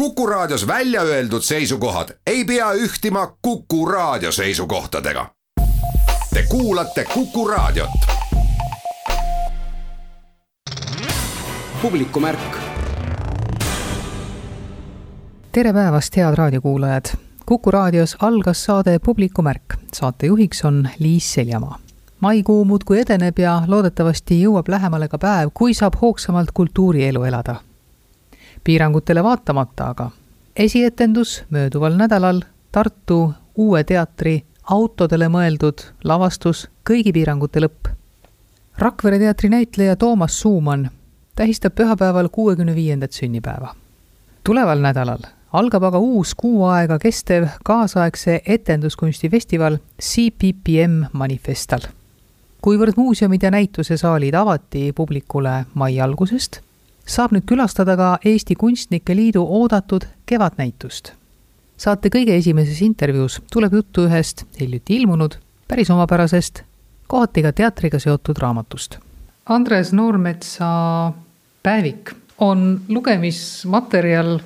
Kuku Raadios välja öeldud seisukohad ei pea ühtima Kuku Raadio seisukohtadega. Te kuulate Kuku Raadiot. publikumärk. tere päevast, head raadiokuulajad! kuku raadios algas saade Publikumärk. saatejuhiks on Liis Seljamaa. maikuu muudkui edeneb ja loodetavasti jõuab lähemale ka päev, kui saab hoogsamalt kultuurielu elada piirangutele vaatamata aga. esietendus mööduval nädalal Tartu Uue Teatri autodele mõeldud lavastus Kõigi piirangute lõpp. Rakvere teatri näitleja Toomas Suumann tähistab pühapäeval kuuekümne viiendat sünnipäeva. tuleval nädalal algab aga uus kuu aega kestev kaasaegse etenduskunstifestival CPPM Manifestal. kuivõrd muuseumid ja näitusesaalid avati publikule mai algusest saab nüüd külastada ka Eesti Kunstnike Liidu oodatud kevadnäitust. saate kõige esimeses intervjuus tuleb juttu ühest hiljuti ilmunud, päris omapärasest, kohati ka teatriga seotud raamatust. Andres Noormetsa päevik on lugemismaterjal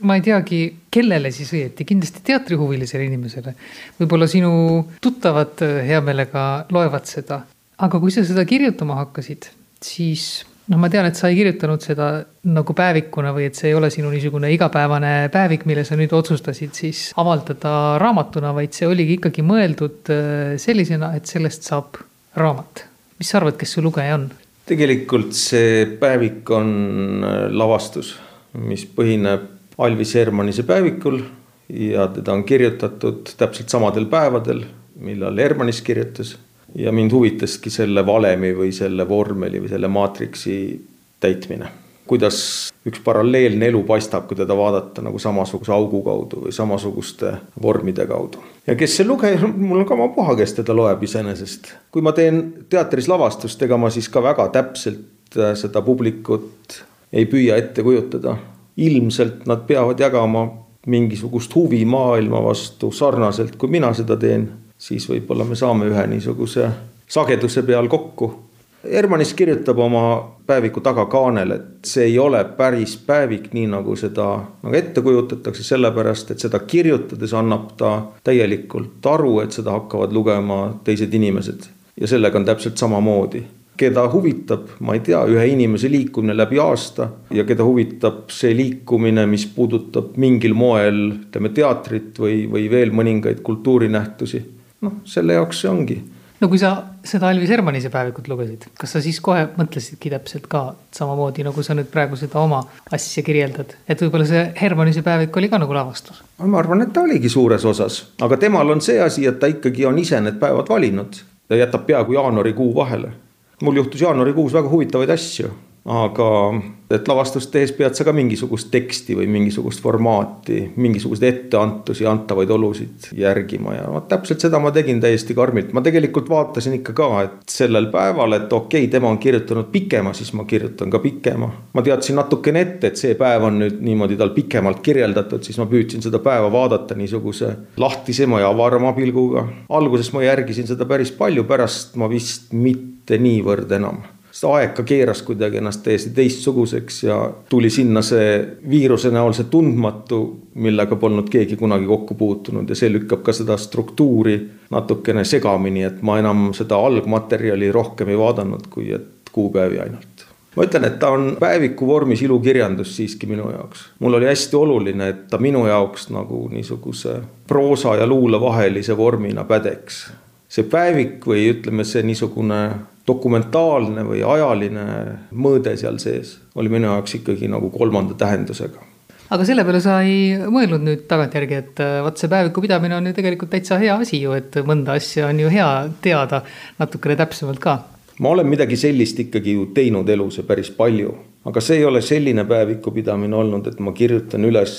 ma ei teagi, kellele siis õieti, kindlasti teatrihuvilisele inimesele. võib-olla sinu tuttavad hea meelega loevad seda. aga kui sa seda kirjutama hakkasid, siis noh, ma tean, et sa ei kirjutanud seda nagu päevikuna või et see ei ole sinu niisugune igapäevane päevik, mille sa nüüd otsustasid siis avaldada raamatuna, vaid see oligi ikkagi mõeldud äh, sellisena, et sellest saab raamat. mis sa arvad, kes su lugeja on? tegelikult see päevik on äh, lavastus, mis põhineb Alvis Hermanise päevikul ja teda on kirjutatud täpselt samadel päevadel, millal Hermanis kirjutas ja mind huvitaski selle valemi või selle vormeli või selle maatriksi täitmine. kuidas üks paralleelne elu paistab, kui teda vaadata nagu samasuguse augu kaudu või samasuguste vormide kaudu. ja kes see lugeja, mul on ka oma puha, kes teda loeb iseenesest. kui ma teen teatris lavastust, ega ma siis ka väga täpselt äh, seda publikut ei püüa ette kujutada. ilmselt nad peavad jagama mingisugust huvi maailma vastu sarnaselt, kui mina seda teen siis võib-olla me saame ühe niisuguse sageduse peal kokku. Hermanis kirjutab oma päeviku tagakaanel, et see ei ole päris päevik, nii nagu seda nagu ette kujutatakse, sellepärast et seda kirjutades annab ta täielikult aru, et seda hakkavad lugema teised inimesed. ja sellega on täpselt samamoodi keda huvitab, ma ei tea, ühe inimese liikumine läbi aasta ja keda huvitab see liikumine, mis puudutab mingil moel, ütleme teatrit või, või veel mõningaid kultuurinähtusi noh, selle jaoks see ongi. no kui sa seda Alvis Hermanise päevikut lugesid, kas sa siis kohe mõtlesidki täpselt ka samamoodi, nagu sa nüüd praegu seda oma asja kirjeldad, et võib-olla see Hermanise päevik oli ka nagu lavastus? ma arvan, et ta oligi suures osas, aga temal on see asi, et ta ikkagi on ise need päevad valinud ja jätab peaaegu jaanuarikuu vahele. mul juhtus jaanuarikuus väga huvitavaid asju aga et lavastust tehes pead sa ka mingisugust teksti või mingisugust formaati, mingisuguseid etteantusi, antavaid olusid järgima ja vot täpselt seda ma tegin täiesti karmilt. ma tegelikult vaatasin ikka ka, et sellel päeval, et okei okay,, tema on kirjutanud pikema, siis ma kirjutan ka pikema. ma teadsin natukene ette, et see päev on nüüd niimoodi tal pikemalt kirjeldatud, siis ma püüdsin seda päeva vaadata niisuguse lahtisema ja avarama pilguga. alguses ma järgisin seda päris palju, pärast ma vist mitte niivõrd enam see aeg ka keeras kuidagi ennast täiesti teistsuguseks ja tuli sinna see viiruse näol see tundmatu, millega polnud keegi kunagi kokku puutunud ja see lükkab ka seda struktuuri natukene segamini, et ma enam seda algmaterjali rohkem ei vaadanud, kui et kuupäevi ainult ma ütlen, et ta on päeviku vormis ilukirjandus siiski minu jaoks. mul oli hästi oluline, et ta minu jaoks nagu niisuguse proosa ja luule vahelise vormina pädeks. see päevik või ütleme, see niisugune dokumentaalne või ajaline mõõde seal sees oli minu jaoks ikkagi nagu kolmanda tähendusega aga selle peale sa ei mõelnud nüüd tagantjärgi, et äh, vot see päeviku pidamine on ju tegelikult täitsa hea asi ju, et mõnda asja on ju hea teada natukene täpsemalt ka. ma olen midagi sellist ikkagi ju teinud elus ja päris palju aga see ei ole selline päevikupidamine olnud, et ma kirjutan üles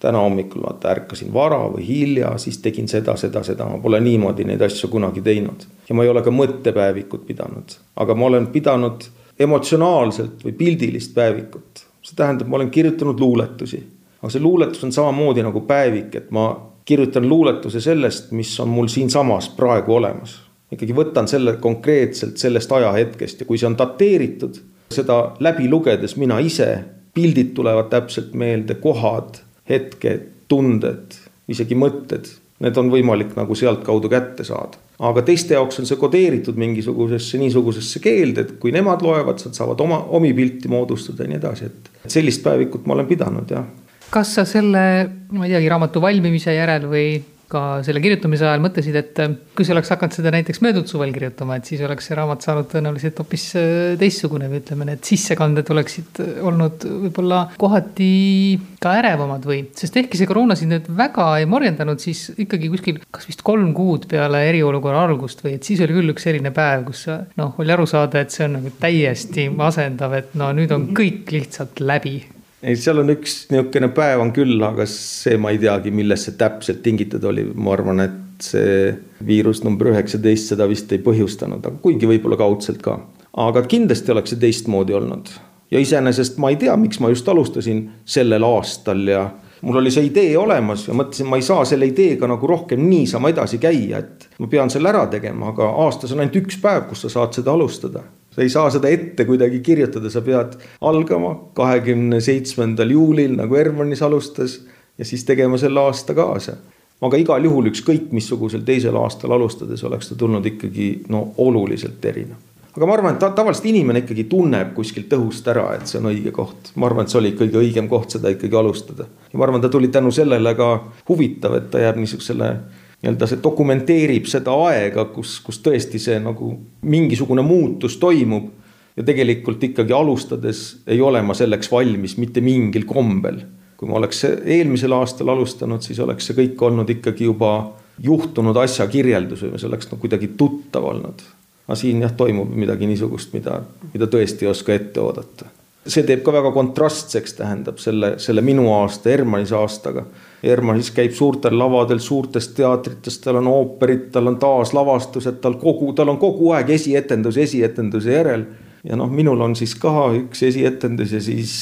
täna hommikul, vaata ärkasin vara või hilja, siis tegin seda, seda, seda, ma pole niimoodi neid asju kunagi teinud. ja ma ei ole ka mõttepäevikut pidanud, aga ma olen pidanud emotsionaalselt või pildilist päevikut. see tähendab, ma olen kirjutanud luuletusi, aga see luuletus on samamoodi nagu päevik, et ma kirjutan luuletuse sellest, mis on mul siinsamas praegu olemas. ikkagi võtan selle konkreetselt sellest ajahetkest ja kui see on dateeritud seda läbi lugedes mina ise, pildid tulevad täpselt meelde, kohad, hetked, tunded, isegi mõtted, need on võimalik nagu sealtkaudu kätte saada. aga teiste jaoks on see kodeeritud mingisugusesse niisugusesse keelde, et kui nemad loevad, nad saavad oma, omi pilti moodustada ja nii edasi, et sellist päevikut ma olen pidanud, jah. kas sa selle, ma ei teagi, raamatu valmimise järel või ka selle kirjutamise ajal mõtlesid, et äh, kui sa oleks hakanud seda näiteks möödunud suvel kirjutama, et siis oleks see raamat saanud tõenäoliselt hoopis äh, teistsugune või ütleme, need sissekanded oleksid äh, olnud võib-olla kohati ka ärevamad või, sest ehkki see koroona sind nüüd väga ei morjendanud, siis ikkagi kuskil kas vist kolm kuud peale eriolukorra algust või et siis oli küll üks selline päev, kus noh, oli aru saada, et see on nagu täiesti masendav, et no nüüd on kõik lihtsalt läbi ei, seal on üks niisugune päev on küll, aga see ma ei teagi, millest see täpselt tingitud oli, ma arvan, et see viirus number üheksateist seda vist ei põhjustanud, aga kuigi võib-olla kaudselt ka. aga kindlasti oleks see teistmoodi olnud. Ja iseenesest ma ei tea, miks ma just alustasin sellel aastal ja mul oli see idee olemas ja mõtlesin, ma ei saa selle ideega nagu rohkem niisama edasi käia, et ma pean selle ära tegema, aga aastas on ainult üks päev, kus sa saad seda alustada sa ei saa seda ette kuidagi kirjutada, sa pead algama kahekümne seitsmendal juulil nagu Hermannis alustas ja siis tegema selle aasta kaasa. aga igal juhul ükskõik missugusel teisel aastal alustades oleks ta tulnud ikkagi no oluliselt erinev. aga ma arvan, et ta, tavaliselt inimene ikkagi tunneb kuskilt õhust ära, et see on õige koht. ma arvan, et see oli kõige õigem koht seda ikkagi alustada. ja ma arvan, ta tuli tänu sellele ka huvitav, et ta jääb niisugusele nii-öelda see dokumenteerib seda aega, kus, kus tõesti see nagu mingisugune muutus toimub. ja tegelikult ikkagi alustades ei ole ma selleks valmis mitte mingil kombel. kui ma oleks eelmisel aastal alustanud, siis oleks see kõik olnud ikkagi juba juhtunud asja kirjeldus või see oleks no kuidagi tuttav olnud. aga siin jah, toimub midagi niisugust, mida, mida tõesti ei oska ette oodata. See teeb ka väga kontrastseks, tähendab selle, selle minu aasta, Hermannis aastaga Hermannis käib suurtel lavadel, suurtes teatrites, tal on ooperid, tal on taaslavastused, tal kogu, tal on kogu aeg esietendus esietenduse järel. ja noh, minul on siis ka üks esietendus ja siis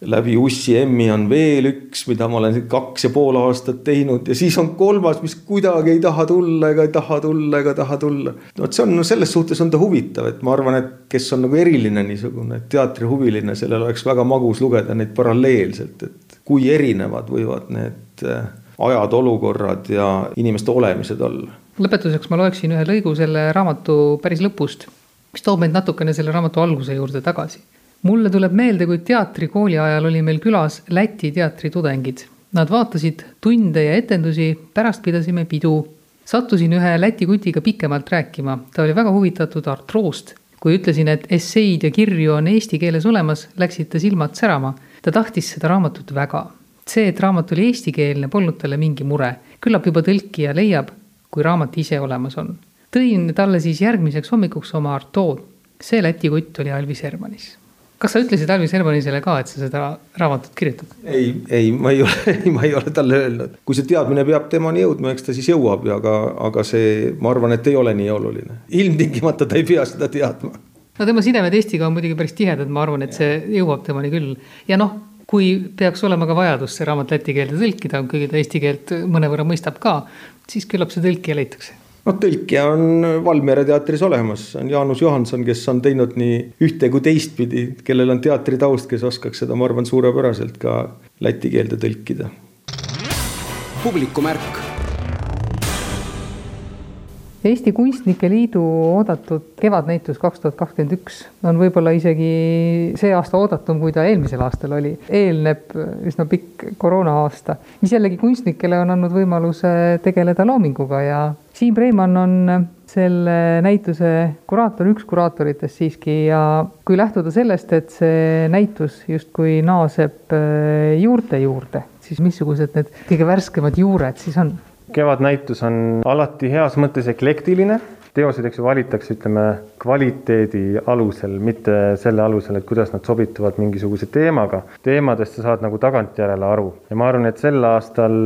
läbi Emmi on veel üks, mida ma olen kaks ja pool aastat teinud ja siis on kolmas, mis kuidagi ei taha tulla ega ei taha tulla ega taha tulla. no vot, see on no selles suhtes on ta huvitav, et ma arvan, et kes on nagu eriline niisugune teatrihuviline, sellel oleks väga magus lugeda neid paralleelselt, et kui erinevad võivad need Äh, ajad, olukorrad ja inimeste olemised olla. lõpetuseks ma loeksin ühe lõigu selle raamatu päris lõpust, mis toob meid natukene selle raamatu alguse juurde tagasi. Mulle tuleb meelde, kui teatrikooli ajal oli meil külas Läti teatritudengid. Nad vaatasid tunde ja etendusi, pärast pidasime pidu. sattusin ühe Läti kutiga pikemalt rääkima, ta oli väga huvitatud artroost. kui ütlesin, et esseid ja kirju on eesti keeles olemas, läksid ta silmad särama. ta tahtis seda raamatut väga see, et raamat oli eestikeelne, polnud talle mingi mure. küllap juba tõlkija leiab, kui raamat ise olemas on. tõin talle siis järgmiseks hommikuks oma Artaud. see Läti kutt oli Alvis Hermanis. Kas sa ütlesid Alvis Hermanisele ka, et sa seda raamatut kirjutad? ei, ei, ma ei ole, ei, ma ei ole talle öelnud. kui see teadmine peab temani jõudma, eks ta siis jõuab aga, aga see, ma arvan, et ei ole nii oluline. ilmtingimata ta ei pea seda teadma no tema sidemed Eestiga on muidugi päris tihedad, ma arvan, et see jõuab temani küll ja noh kui peaks olema ka vajadus see raamat läti keelde tõlkida, kuigi ta eesti keelt mõnevõrra mõistab ka, siis küllap see tõlkija leitakse noh, tõlkija on Valmiera teatris olemas, on Jaanus Johanson, kes on teinud nii ühte kui teistpidi, kellel on teatritaust, kes oskaks seda, ma arvan, suurepäraselt ka läti keelde tõlkida. publikumärk Eesti Kunstnike Liidu oodatud kevadnäitus kaks tuhat kakskümmend üks on võib-olla isegi see aasta oodatum, kui ta eelmisel aastal oli. eelneb üsna pikk koroona-aasta, mis jällegi kunstnikele on andnud võimaluse tegeleda loominguga ja Siim Preimann on selle näituse kuraator, üks kuraatoritest siiski ja kui lähtuda sellest, et see näitus justkui naaseb juurte juurde, siis missugused need kõige värskemad juured siis on? kevadnäitus on alati heas mõttes eklektiline, teosed, eks ju, valitakse, ütleme, kvaliteedi alusel, mitte selle alusel, et kuidas nad sobituvad mingisuguse teemaga. teemadest sa saad nagu tagantjärele aru ja ma arvan, et sel aastal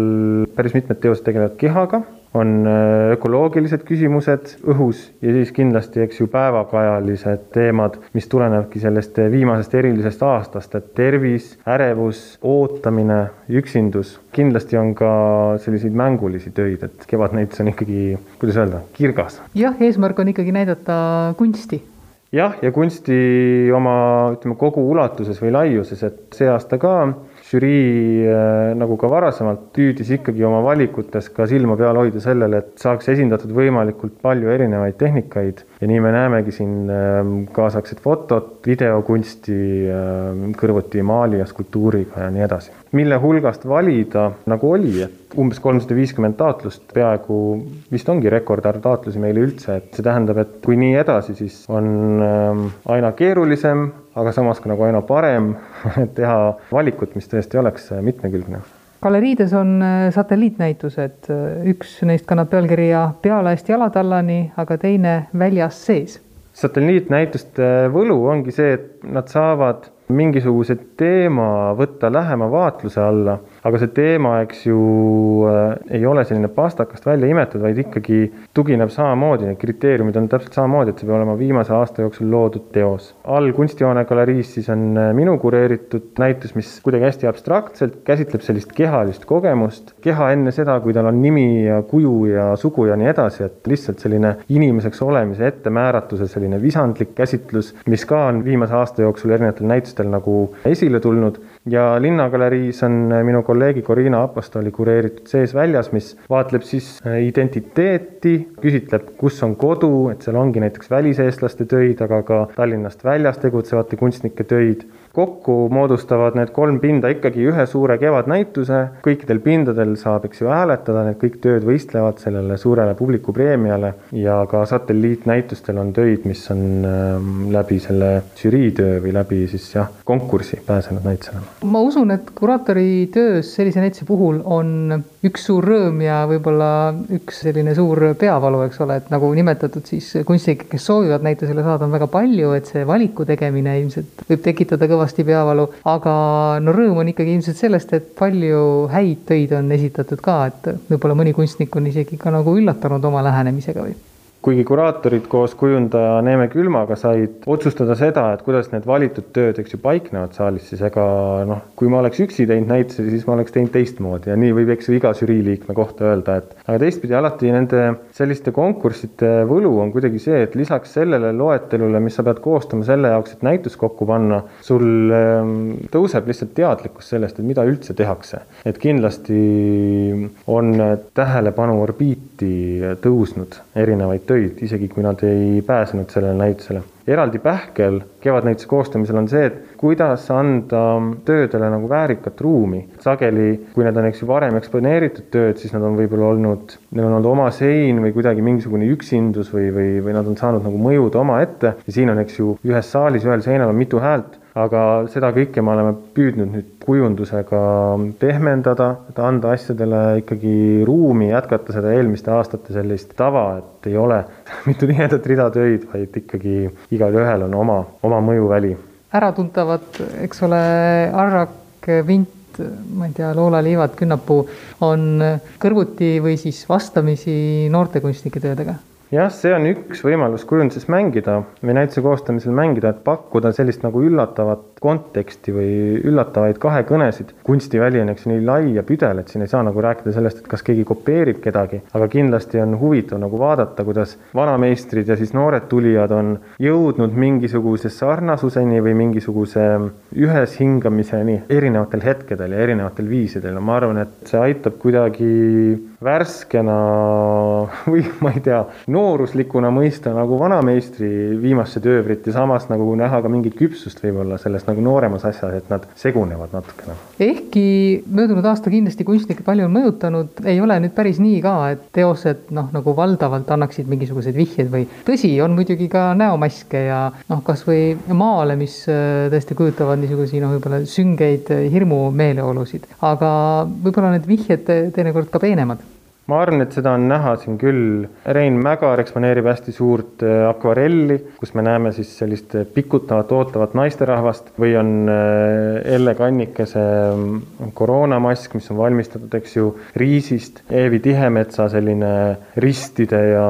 päris mitmed teosed tegelevad kehaga on äh, ökoloogilised küsimused õhus ja siis kindlasti, eks ju, päevakajalised teemad, mis tulenevadki sellest viimasest erilisest aastast, et tervis, ärevus, ootamine, üksindus. kindlasti on ka selliseid mängulisi töid, et Kevadnäitus on ikkagi, kuidas öelda, kirgas. jah, eesmärk on ikkagi näidata kunsti jah, ja kunsti oma, ütleme kogu ulatuses või laiuses, et see aasta ka žürii nagu ka varasemalt püüdis ikkagi oma valikutes ka silma peal hoida sellele, et saaks esindatud võimalikult palju erinevaid tehnikaid ja nii me näemegi siin kaasaegset fotot, videokunsti, kõrvuti maali ja skulptuuriga ja nii edasi. mille hulgast valida nagu oli, et umbes kolmsada viiskümmend taotlust, peaaegu vist ongi rekordarv taotlusi meil üldse, et see tähendab, et kui nii edasi, siis on aina keerulisem, aga samas ka nagu aina parem teha valikut, mis tõesti oleks mitmekülgne galeriides on äh, satelliitnäitused, üks neist kannab pealkirja Pealaest jalatallani, aga teine Väljas sees. satelliitnäituste võlu ongi see, et nad saavad mingisuguse teema võtta lähema vaatluse alla aga see teema, eks ju, äh, ei ole selline pastakast välja imetud, vaid ikkagi tugineb samamoodi, need kriteeriumid on täpselt samamoodi, et see peab olema viimase aasta jooksul loodud teos. all kunstihoone galeriis siis on äh, minu kureeritud näitus, mis kuidagi hästi abstraktselt käsitleb sellist kehalist kogemust, keha enne seda, kui tal on nimi ja kuju ja sugu ja nii edasi, et lihtsalt selline inimeseks olemise ettemääratuse selline visandlik käsitlus, mis ka on viimase aasta jooksul erinevatel näitustel nagu esile tulnud ja Linnagaleriis on minu kolleegi Corina Apostoli kureeritud Sees-väljas, mis vaatleb siis äh, identiteeti, küsitleb, kus on kodu, et seal ongi näiteks väliseestlaste töid, aga ka Tallinnast väljas tegutsevate kunstnike töid kokku moodustavad need kolm pinda ikkagi ühe suure kevadnäituse, kõikidel pindadel saab, eks ju, hääletada, need kõik tööd võistlevad sellele suurele publikupreemiale ja ka satelliitnäitustel on töid, mis on ähm, läbi selle žürii töö või läbi siis jah, konkursi pääsenud näitusele. ma usun, et kuraatori töös sellise näituse puhul on üks suur rõõm ja võib-olla üks selline suur peavalu, eks ole, et nagu nimetatud, siis kunstnikke, kes soovivad näitusele saada, on väga palju, et see valiku tegemine ilmselt võib tekitada kõva kõvasti peavalu, aga no rõõm on ikkagi ilmselt sellest, et palju häid töid on esitatud ka, et võib-olla mõni kunstnik on isegi ka nagu üllatanud oma lähenemisega või kuigi kuraatorid koos kujundaja Neeme Külmaga said otsustada seda, et kuidas need valitud tööd, eks ju, paiknevad saalis, siis ega noh, kui ma oleks üksi teinud näitusi, siis ma oleks teinud teistmoodi ja nii võib, eks ju, iga žürii liikme kohta öelda, et aga teistpidi alati nende selliste konkursside võlu on kuidagi see, et lisaks sellele loetelule, mis sa pead koostama selle jaoks, et näitus kokku panna, sul ehm, tõuseb lihtsalt teadlikkus sellest, et mida üldse tehakse. et kindlasti on tähelepanu orbiiti tõusnud erinevaid töid töid, isegi kui nad ei pääsenud sellele näitusele. eraldi pähkel kevadnäituse koostamisel on see, et kuidas anda töödele nagu väärikat ruumi. sageli, kui need on, eks ju, varem eksponeeritud tööd, siis nad on võib-olla olnud, neil on olnud oma sein või kuidagi mingisugune üksindus või, või, või nad on saanud nagu mõjuda omaette ja siin on, eks ju, ühes saalis ühel seinal on mitu häält aga seda kõike me oleme püüdnud nüüd kujundusega pehmendada, et anda asjadele ikkagi ruumi, jätkata seda eelmiste aastate sellist tava, et ei ole mitu tihedat rida töid, vaid ikkagi igalühel on oma, oma mõjuväli. äratuntavad, eks ole, Arrak, Vint, ma ei tea, Loola Liivad, Künnapuu on kõrvuti või siis vastamisi noortekunstnike töödega jah, see on üks võimalus kujunduses mängida või näituse koostamisel mängida, et pakkuda sellist nagu üllatavat konteksti või üllatavaid kahekõnesid. kunstiväli on eks nii lai ja püdel, et siin ei saa nagu rääkida sellest, et kas keegi kopeerib kedagi, aga kindlasti on huvitav nagu vaadata, kuidas vanameistrid ja siis noored tulijad on jõudnud mingisuguse sarnasuseni või mingisuguse ühes hingamiseni erinevatel hetkedel ja erinevatel viisidel ja ma arvan, et see aitab kuidagi värskena või ma ei tea, nooruslikuna mõista nagu vanameistri viimasse töövrit ja samas nagu näha ka mingit küpsust võib-olla selles nagu nooremas asjas, et nad segunevad natukene. ehkki möödunud aasta kindlasti kunstnikke palju on mõjutanud, ei ole nüüd päris nii ka, et teosed noh, nagu valdavalt annaksid mingisuguseid vihjeid või tõsi, on muidugi ka näomaske ja noh, kasvõi maale, mis äh, tõesti kujutavad niisuguseid noh, võib-olla süngeid hirmumeeleolusid, aga võib-olla need vihjed teinekord ka peenemad ma arvan, et seda on näha siin küll, Rein Mägar eksponeerib hästi suurt äh, akvarelli, kus me näeme siis sellist pikutavat, ootavat naisterahvast või on äh, Elle Kannikese mm, koroonamask, mis on valmistatud, eks ju, riisist, Eevi Tihemetsa selline ristide ja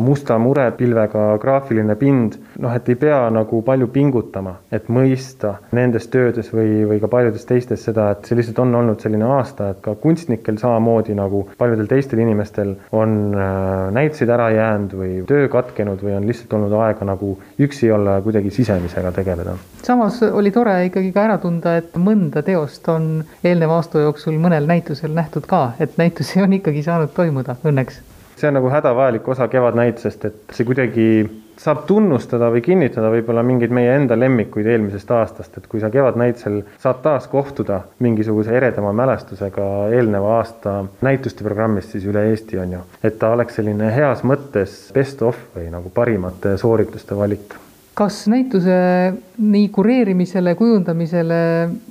musta murepilvega graafiline pind, noh, et ei pea nagu palju pingutama, et mõista nendes töödes või, või ka paljudes teistes seda, et see lihtsalt on olnud selline aasta, et ka kunstnikel samamoodi nagu paljudel teistel inimestel on äh, näituseid ära jäänud või töö katkenud või on lihtsalt olnud aega nagu üksi olla ja kuidagi sisemisega tegeleda. samas oli tore ikkagi ka ära tunda, et mõnda teost on eelneva aasta jooksul mõnel näitusel nähtud ka, et näitusi on ikkagi saanud toimuda õnneks see on nagu hädavajalik osa Kevadnäitusest, et see kuidagi saab tunnustada või kinnitada võib-olla mingeid meie enda lemmikuid eelmisest aastast, et kui sa Kevadnäitusel saad taas kohtuda mingisuguse eredama mälestusega eelneva aasta näituste programmist siis üle Eesti, on ju. et ta oleks selline heas mõttes best of või nagu parimate soorituste valik kas näituse nii kureerimisele, kujundamisele,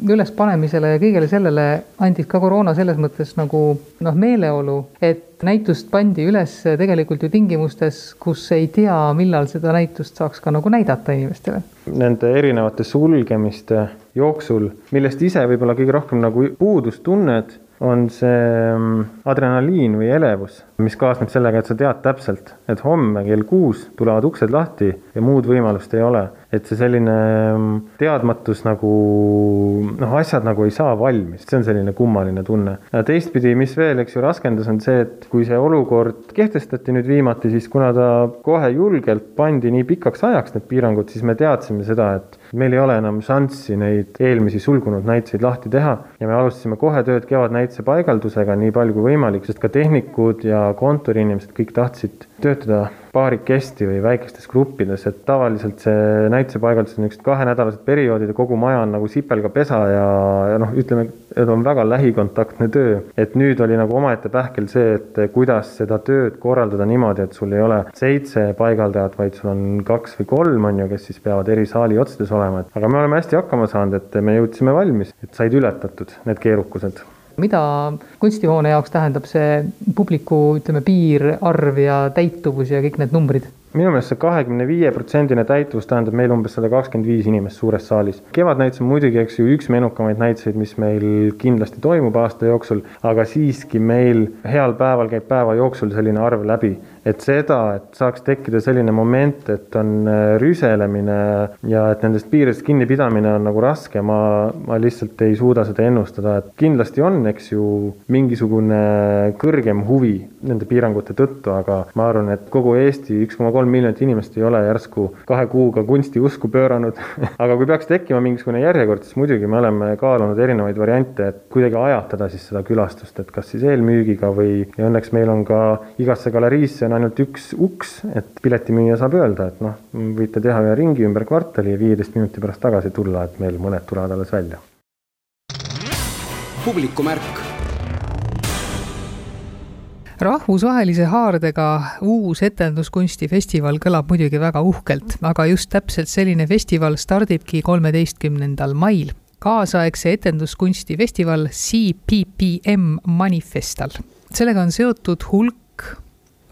ülespanemisele ja kõigele sellele andis ka koroona selles mõttes nagu noh, meeleolu, et näitust pandi üles tegelikult ju tingimustes, kus ei tea, millal seda näitust saaks ka nagu näidata inimestele? Nende erinevate sulgemiste jooksul, millest ise võib-olla kõige rohkem nagu puudust tunned on see mm, adrenaliin või elevus, mis kaasneb sellega, et sa tead täpselt, et homme kell kuus tulevad uksed lahti ja muud võimalust ei ole. Et see selline mm, teadmatus nagu noh, asjad nagu ei saa valmis, see on selline kummaline tunne. teistpidi, mis veel, eks ju, raskendas, on see, et kui see olukord kehtestati nüüd viimati, siis kuna ta kohe julgelt pandi nii pikaks ajaks, need piirangud, siis me teadsime seda, et meil ei ole enam šanssi neid eelmisi sulgunud näituseid lahti teha ja me alustasime kohe tööd kevadnäituse paigaldusega nii palju kui võimalik, sest ka tehnikud ja kontoriinimesed kõik tahtsid töötada paarikesti või väikestes gruppides, et tavaliselt see näitusepaigaldus on niisugused kahenädalased perioodid ja kogu maja on nagu sipelgapesa ja, ja noh, ütleme, et on väga lähikontaktne töö. et nüüd oli nagu omaette pähkel see, et kuidas seda tööd korraldada niimoodi, et sul ei ole seitse paigaldajat, vaid sul on kaks või kolm, on ju, kes siis peavad eri saali otsades olema, et aga me oleme hästi hakkama saanud, et me jõudsime valmis, et said ületatud need keerukused mida kunstihoone jaoks tähendab see publiku, ütleme, piirarv ja täituvus ja kõik need numbrid? minu meelest see kahekümne viie protsendine täituvus tähendab meil umbes sada kakskümmend viis inimest suures saalis. kevadnäitus on muidugi, eks ju, üks menukamaid näituseid, mis meil kindlasti toimub aasta jooksul, aga siiski meil heal päeval käib päeva jooksul selline arv läbi et seda, et saaks tekkida selline moment, et on äh, rüselemine ja et nendest piiridest kinnipidamine on nagu raske, ma, ma lihtsalt ei suuda seda ennustada, et kindlasti on, eks ju, mingisugune kõrgem huvi nende piirangute tõttu, aga ma arvan, et kogu Eesti üks koma kolm miljonit inimest ei ole järsku kahe kuuga kunstiusku pööranud aga kui peaks tekkima mingisugune järjekord, siis muidugi me oleme kaalunud erinevaid variante, et kuidagi ajatada siis seda külastust, et kas siis eelmüügiga või, ja õnneks meil on ka igasse galeriisse on ainult üks uks, et piletimüüja saab öelda, et noh, võite teha ühe ringi ümber kvartali ja viieteist minuti pärast tagasi tulla, et meil mõned tulevad alles välja. publikumärk rahvusvahelise haardega uus etenduskunstifestival kõlab muidugi väga uhkelt, aga just täpselt selline festival stardibki kolmeteistkümnendal mail. kaasaegse etenduskunstifestival CPPM Manifestal. sellega on seotud hulk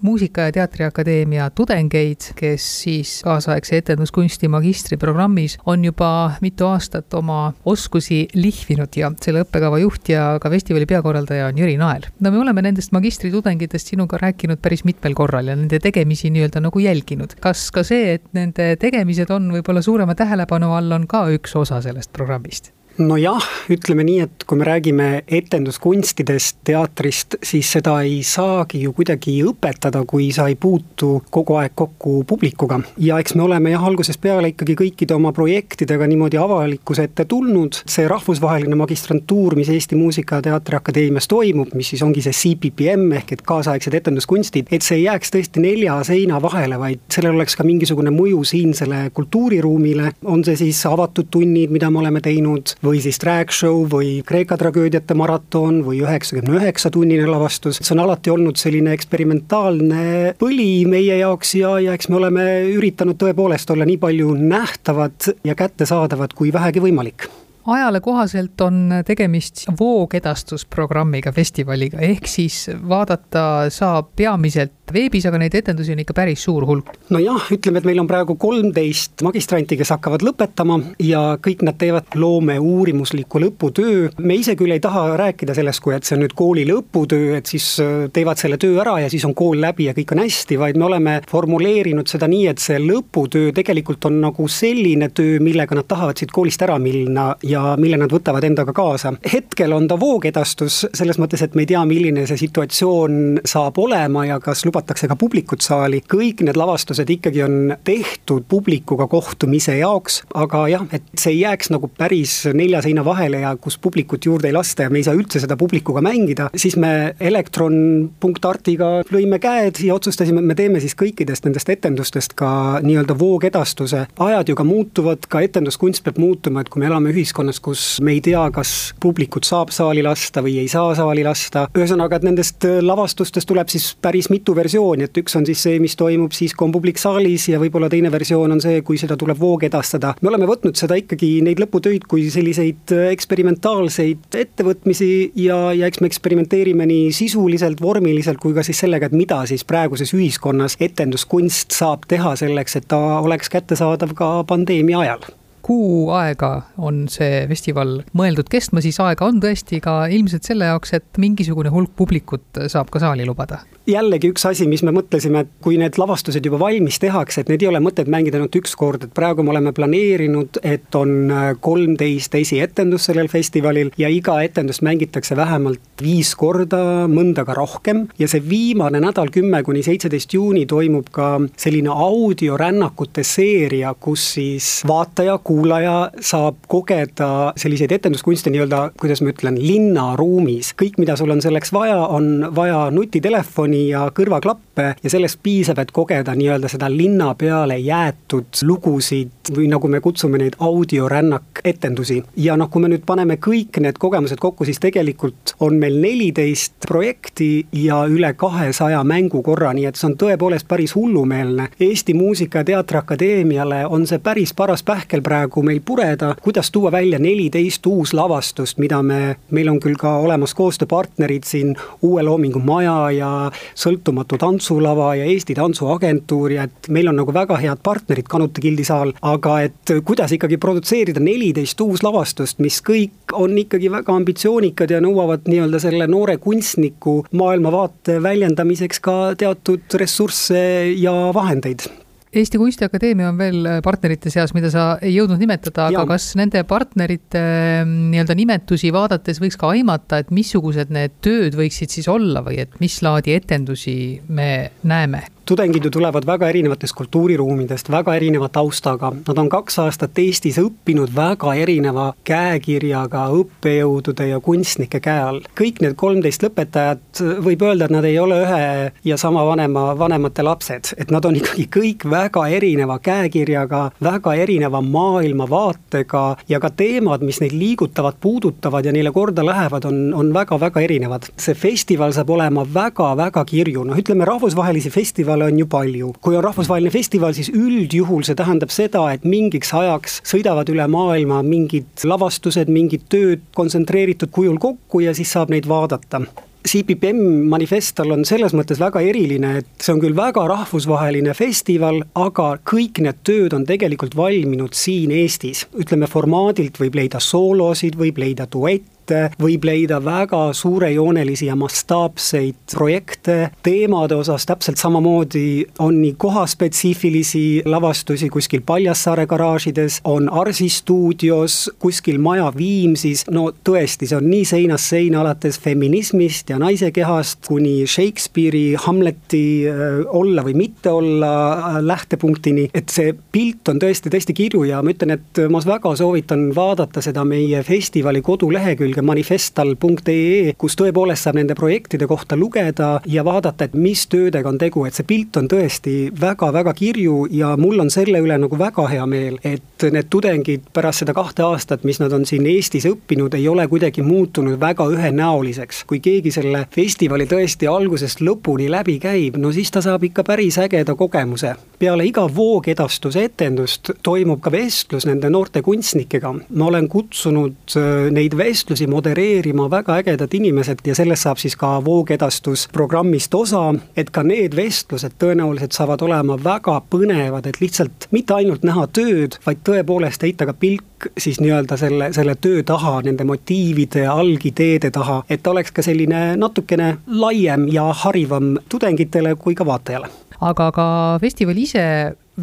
Muusika- ja Teatriakadeemia tudengeid, kes siis kaasaegse etenduskunsti magistriprogrammis on juba mitu aastat oma oskusi lihvinud ja selle õppekava juht ja ka festivali peakorraldaja on Jüri Nael. no me oleme nendest magistritudengitest sinuga rääkinud päris mitmel korral ja nende tegemisi nii-öelda nagu jälginud. kas ka see, et nende tegemised on võib-olla suurema tähelepanu all, on ka üks osa sellest programmist? Nojah, ütleme nii, et kui me räägime etenduskunstidest, teatrist, siis seda ei saagi ju kuidagi õpetada, kui sa ei puutu kogu aeg kokku publikuga. ja eks me oleme jah, algusest peale ikkagi kõikide oma projektidega niimoodi avalikkuse ette tulnud, see rahvusvaheline magistrantuur, mis Eesti Muusika- ja Teatriakadeemias toimub, mis siis ongi see CPPM ehk et kaasaegsed etenduskunstid, et see ei jääks tõesti nelja seina vahele, vaid sellel oleks ka mingisugune mõju siinsele kultuuriruumile, on see siis avatud tunnid, mida me oleme teinud, või siis drag show või Kreeka tragöödiate maraton või üheksakümne üheksa tunnine lavastus, see on alati olnud selline eksperimentaalne põli meie jaoks ja, ja eks me oleme üritanud tõepoolest olla nii palju nähtavad ja kättesaadavad kui vähegi võimalik ajale kohaselt on tegemist voogedastusprogrammiga festivaliga, ehk siis vaadata saab peamiselt veebis, aga neid etendusi on ikka päris suur hulk. nojah, ütleme, et meil on praegu kolmteist magistranti, kes hakkavad lõpetama ja kõik nad teevad loomeuurimusliku lõputöö. me ise küll ei taha rääkida sellest, kui et see on nüüd kooli lõputöö, et siis äh, teevad selle töö ära ja siis on kool läbi ja kõik on hästi, vaid me oleme formuleerinud seda nii, et see lõputöö tegelikult on nagu selline töö, millega nad tahavad siit koolist ära minna ja mille nad võtavad endaga kaasa. hetkel on ta voogedastus selles mõttes, et me ei tea, milline see situatsioon saab olema ja kas lubatakse ka publikut saali. kõik need lavastused ikkagi on tehtud publikuga kohtumise jaoks, aga jah, et see ei jääks nagu päris nelja seina vahele ja kus publikut juurde ei lasta ja me ei saa üldse seda publikuga mängida, siis me elektron.artiga lõime käed ja otsustasime, et me teeme siis kõikidest nendest etendustest ka nii-öelda voogedastuse. ajad ju ka muutuvad, ka etenduskunst peab muutuma, et kui me elame ühiskonnas, kus me ei tea, kas publikut saab saali lasta või ei saa saali lasta, ühesõnaga, et nendest lavastustest tuleb siis päris mitu versiooni, et üks on siis see, mis toimub siis, kui on publik saalis ja võib-olla teine versioon on see, kui seda tuleb voogedastada. me oleme võtnud seda ikkagi, neid lõputöid kui selliseid eksperimentaalseid ettevõtmisi ja, ja eks me eksperimenteerime nii sisuliselt, vormiliselt kui ka siis sellega, et mida siis praeguses ühiskonnas etenduskunst saab teha selleks, et ta oleks kättesaadav ka pandeemia ajal kuu aega on see festival mõeldud kestma, siis aega on tõesti ka ilmselt selle jaoks, et mingisugune hulk publikut saab ka saali lubada jällegi üks asi, mis me mõtlesime, et kui need lavastused juba valmis tehakse, et neid ei ole mõtet mängida ainult üks kord, et praegu me oleme planeerinud, et on äh, kolmteist esietendust sellel festivalil ja iga etendust mängitakse vähemalt viis korda, mõnda ka rohkem. ja see viimane nädal, kümme kuni seitseteist juuni toimub ka selline audiorännakute seeria, kus siis vaataja, kuulaja saab kogeda selliseid etenduskunste nii-öelda, kuidas ma ütlen, linnaruumis. kõik, mida sul on selleks vaja, on vaja nutitelefoni mikrofoni ja kõrvaklappe ja sellest piisab, et kogeda nii-öelda seda linna peale jäetud lugusid või nagu me kutsume neid audiorännak etendusi. ja noh, kui me nüüd paneme kõik need kogemused kokku, siis tegelikult on meil neliteist projekti ja üle kahesaja mängukorra, nii et see on tõepoolest päris hullumeelne. Eesti Muusika- ja Teatriakadeemiale on see päris paras pähkel praegu meil pureda, kuidas tuua välja neliteist uuslavastust, mida me, meil on küll ka olemas koostööpartnerid siin Uue Loomingu Maja ja sõltumatu tantsulava ja Eesti Tantsuagentuur ja et meil on nagu väga head partnerid Kanute gildisaal, aga et kuidas ikkagi produtseerida neliteist uuslavastust, mis kõik on ikkagi väga ambitsioonikad ja nõuavad nii-öelda selle noore kunstniku maailmavaate väljendamiseks ka teatud ressursse ja vahendeid Eesti Kunstiakadeemia on veel partnerite seas, mida sa ei jõudnud nimetada, aga kas nende partnerite mm, nii-öelda nimetusi vaadates võiks ka aimata, et missugused need tööd võiksid siis olla või et mis laadi etendusi me näeme? Tudengid ju tulevad väga erinevatest kultuuriruumidest, väga erineva taustaga, nad on kaks aastat Eestis õppinud väga erineva käekirjaga õppejõudude ja kunstnike käe all. kõik need kolmteist lõpetajat, võib öelda, et nad ei ole ühe ja sama vanema, vanemate lapsed, et nad on ikkagi kõik väga erineva käekirjaga, väga erineva maailmavaatega ja ka teemad, mis neid liigutavad, puudutavad ja neile korda lähevad, on, on väga-väga erinevad. see festival saab olema väga-väga kirju, noh ütleme rahvusvahelisi festivale festivale on ju palju. kui on rahvusvaheline festival, siis üldjuhul see tähendab seda, et mingiks ajaks sõidavad üle maailma mingid lavastused, mingid tööd kontsentreeritud kujul kokku ja siis saab neid vaadata CPPM manifestal on selles mõttes väga eriline, et see on küll väga rahvusvaheline festival, aga kõik need tööd on tegelikult valminud siin Eestis. ütleme, formaadilt võib leida soolosid, võib leida duette, projekte, võib leida väga suurejoonelisi ja mastaapseid projekte. teemade osas täpselt samamoodi on nii kohaspetsiifilisi lavastusi kuskil Paljassaare garaažides, on Arsi stuudios, kuskil Maja Viimsis, no tõesti, see on nii seinast seina, alates feminismist ja naise kehast kuni Shakespeare'i Hamleti äh, olla või mitte olla äh, lähtepunktini, et see pilt on tõesti, tõesti kirju ja ma ütlen, et ma väga soovitan vaadata seda meie festivali kodulehekülge, lehekülge manifestal.ee, kus tõepoolest saab nende projektide kohta lugeda ja vaadata, et mis töödega on tegu, et see pilt on tõesti väga-väga kirju ja mul on selle üle nagu väga hea meel, et need tudengid pärast seda kahte aastat, mis nad on siin Eestis õppinud, ei ole kuidagi muutunud väga ühenäoliseks. kui keegi selle festivali tõesti algusest lõpuni läbi käib, no siis ta saab ikka päris ägeda kogemuse. peale iga voogedastuse etendust toimub ka vestlus nende noorte kunstnikega. ma olen kutsunud äh, neid vestlusi modereerima väga ägedad inimesed ja sellest saab siis ka voogedastusprogrammist osa, et ka need vestlused tõenäoliselt saavad olema väga põnevad, et lihtsalt mitte ainult näha tööd, vaid tõepoolest heita ka pilk siis nii-öelda selle, selle töö taha, nende motiivide, algideede taha, et oleks ka selline natukene laiem ja harivam tudengitele kui ka vaatajale. Aga ka festival ise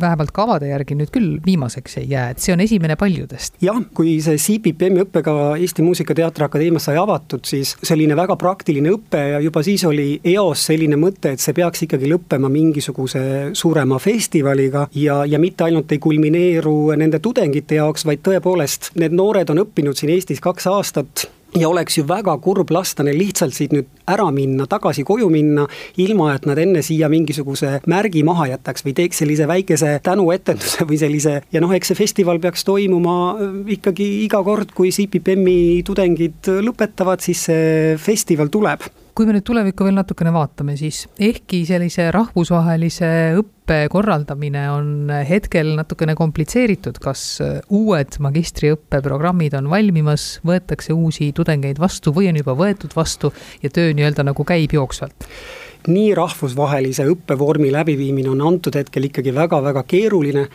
vähemalt kavade järgi nüüd küll viimaseks ei jää, et see on esimene paljudest. jah, kui see CPPM-i õppekava Eesti Muusikateatri Akadeemias sai avatud, siis selline väga praktiline õpe ja juba siis oli eos selline mõte, et see peaks ikkagi lõppema mingisuguse suurema festivaliga ja, ja mitte ainult ei kulmineeru nende tudengite jaoks, vaid tõepoolest, need noored on õppinud siin Eestis kaks aastat ja oleks ju väga kurb lasta neil lihtsalt siit nüüd ära minna, tagasi koju minna, ilma et nad enne siia mingisuguse märgi maha jätaks või teeks sellise väikese tänuetenduse või sellise ja noh, eks see festival peaks toimuma äh, ikkagi iga kord, kui CPPM-i tudengid lõpetavad, siis see festival tuleb kui me nüüd tulevikku veel natukene vaatame, siis ehkki sellise rahvusvahelise õppe korraldamine on hetkel natukene komplitseeritud, kas uued magistriõppeprogrammid on valmimas, võetakse uusi tudengeid vastu või on juba võetud vastu ja töö nii-öelda nagu käib jooksvalt? nii rahvusvahelise õppevormi läbiviimine on antud hetkel ikkagi väga-väga keeruline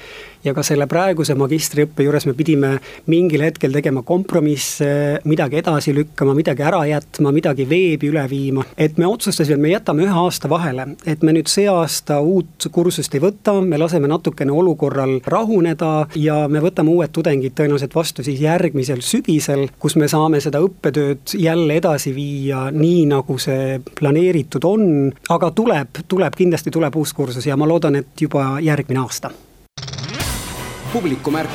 ja ka selle praeguse magistriõppe juures me pidime mingil hetkel tegema kompromisse, midagi edasi lükkama, midagi ära jätma, midagi veebi üle viima. et me otsustasime, et me jätame ühe aasta vahele, et me nüüd see aasta uut kursust ei võta, me laseme natukene olukorral rahuneda ja me võtame uued tudengid tõenäoliselt vastu siis järgmisel sügisel, kus me saame seda õppetööd jälle edasi viia nii, nagu see planeeritud on aga tuleb, tuleb, kindlasti tuleb uus kursus ja ma loodan, et juba järgmine aasta. Publikumärk.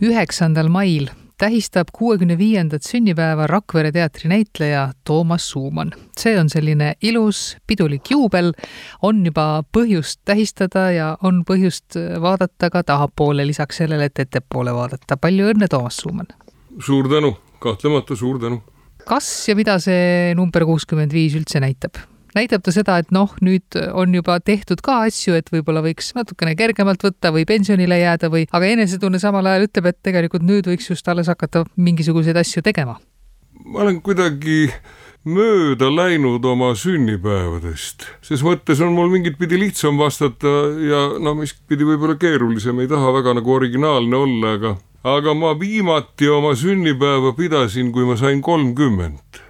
üheksandal mail tähistab kuuekümne viiendat sünnipäeva Rakvere teatri näitleja Toomas Suumann. see on selline ilus pidulik juubel, on juba põhjust tähistada ja on põhjust vaadata ka tahapoole, lisaks sellele, et ettepoole vaadata. palju õnne, Toomas Suumann! suur tänu, kahtlemata suur tänu! kas ja mida see number kuuskümmend viis üldse näitab? Näitab ta seda, et noh, nüüd on juba tehtud ka asju, et võib-olla võiks natukene kergemalt võtta või pensionile jääda või, aga enesetunne samal ajal ütleb, et tegelikult nüüd võiks just alles hakata mingisuguseid asju tegema. ma olen kuidagi mööda läinud oma sünnipäevadest. ses mõttes on mul mingit pidi lihtsam vastata ja no miskpidi võib-olla keerulisem, ei taha väga nagu originaalne olla, aga aga ma viimati oma sünnipäeva pidasin, kui ma sain kolmkümmend.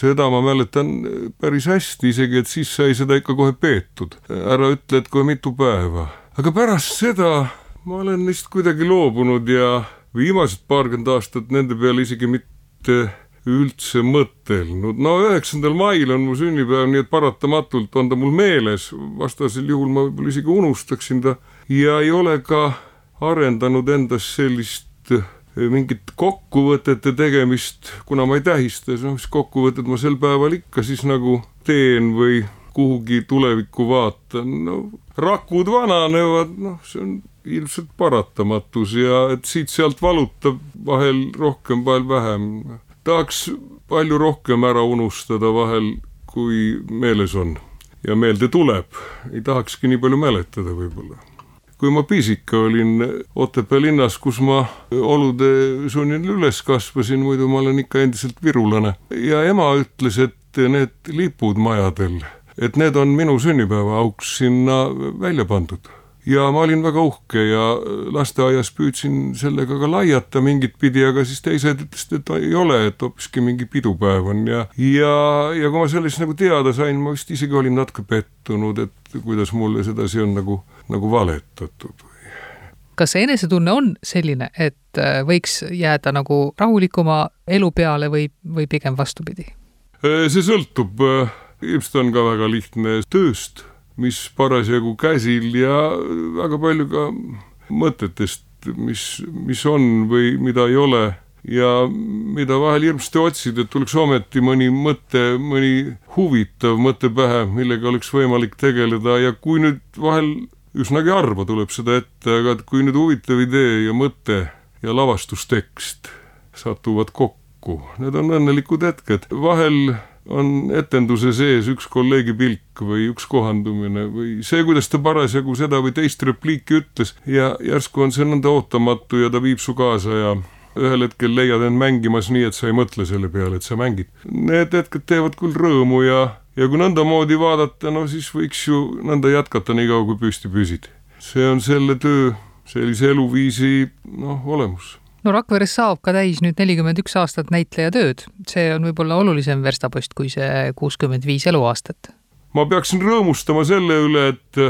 Seda ma mäletan päris hästi, isegi et siis sai seda ikka kohe peetud. ära ütle, et kohe mitu päeva. aga pärast seda ma olen neist kuidagi loobunud ja viimased paarkümmend aastat nende peale isegi mitte üldse mõtelnud. no üheksandal mail on mu sünnipäev, nii et paratamatult on ta mul meeles, vastasel juhul ma võib-olla isegi unustaksin ta ja ei ole ka arendanud endas sellist Eh, mingit kokkuvõtete tegemist, kuna ma ei tähista, siis noh, mis kokkuvõtted ma sel päeval ikka siis nagu teen või kuhugi tulevikku vaatan, no rakud vananevad, noh, see on ilmselt paratamatus ja et siit-sealt valutab vahel rohkem, vahel vähem. tahaks palju rohkem ära unustada vahel, kui meeles on ja meelde tuleb, ei tahakski nii palju mäletada võib-olla kui ma pisike olin Otepää linnas, kus ma olude sunnil üles kasvasin, muidu ma olen ikka endiselt virulane. ja ema ütles, et need lipud majadel, et need on minu sünnipäeva auks sinna välja pandud ja ma olin väga uhke ja lasteaias püüdsin sellega ka laiata mingit pidi, aga siis teised ütlesid, et ei ole, et hoopiski mingi pidupäev on ja, ja, ja kui ma sellest nagu teada sain, ma vist isegi olin natuke pettunud, et kuidas mulle sedasi on nagu nagu valetatud või? kas see enesetunne on selline, et äh, võiks jääda nagu rahulikuma elu peale või, või pigem vastupidi? Äh, see sõltub, äh, ilmselt on ka väga lihtne tööst, mis parasjagu käsil ja väga palju ka mõtetest, mis, mis on või mida ei ole ja mida vahel hirmsasti otsid, et tuleks ometi mõni mõte, mõni huvitav mõte pähe, millega oleks võimalik tegeleda. Ja kui nüüd vahel üsnagi harva tuleb seda ette, aga et kui nüüd huvitav idee ja mõte ja lavastustekst satuvad kokku, need on õnnelikud hetked, vahel on etenduse sees üks kolleegi pilk või üks kohandumine või see, kuidas ta parasjagu seda või teist repliiki ütles ja järsku on see nõnda ootamatu ja ta viib su kaasa ja ühel hetkel leiad end mängimas nii, et sa ei mõtle selle peale, et sa mängid. Need hetked teevad küll rõõmu ja ja kui nõndamoodi vaadata, no siis võiks ju nõnda jätkata nii kaua, kui püsti püsid. see on selle töö, sellise eluviisi noh, olemus no Rakveres saab ka täis nüüd nelikümmend üks aastat näitleja tööd, see on võib-olla olulisem verstapost kui see kuuskümmend viis eluaastat. ma peaksin rõõmustama selle üle, et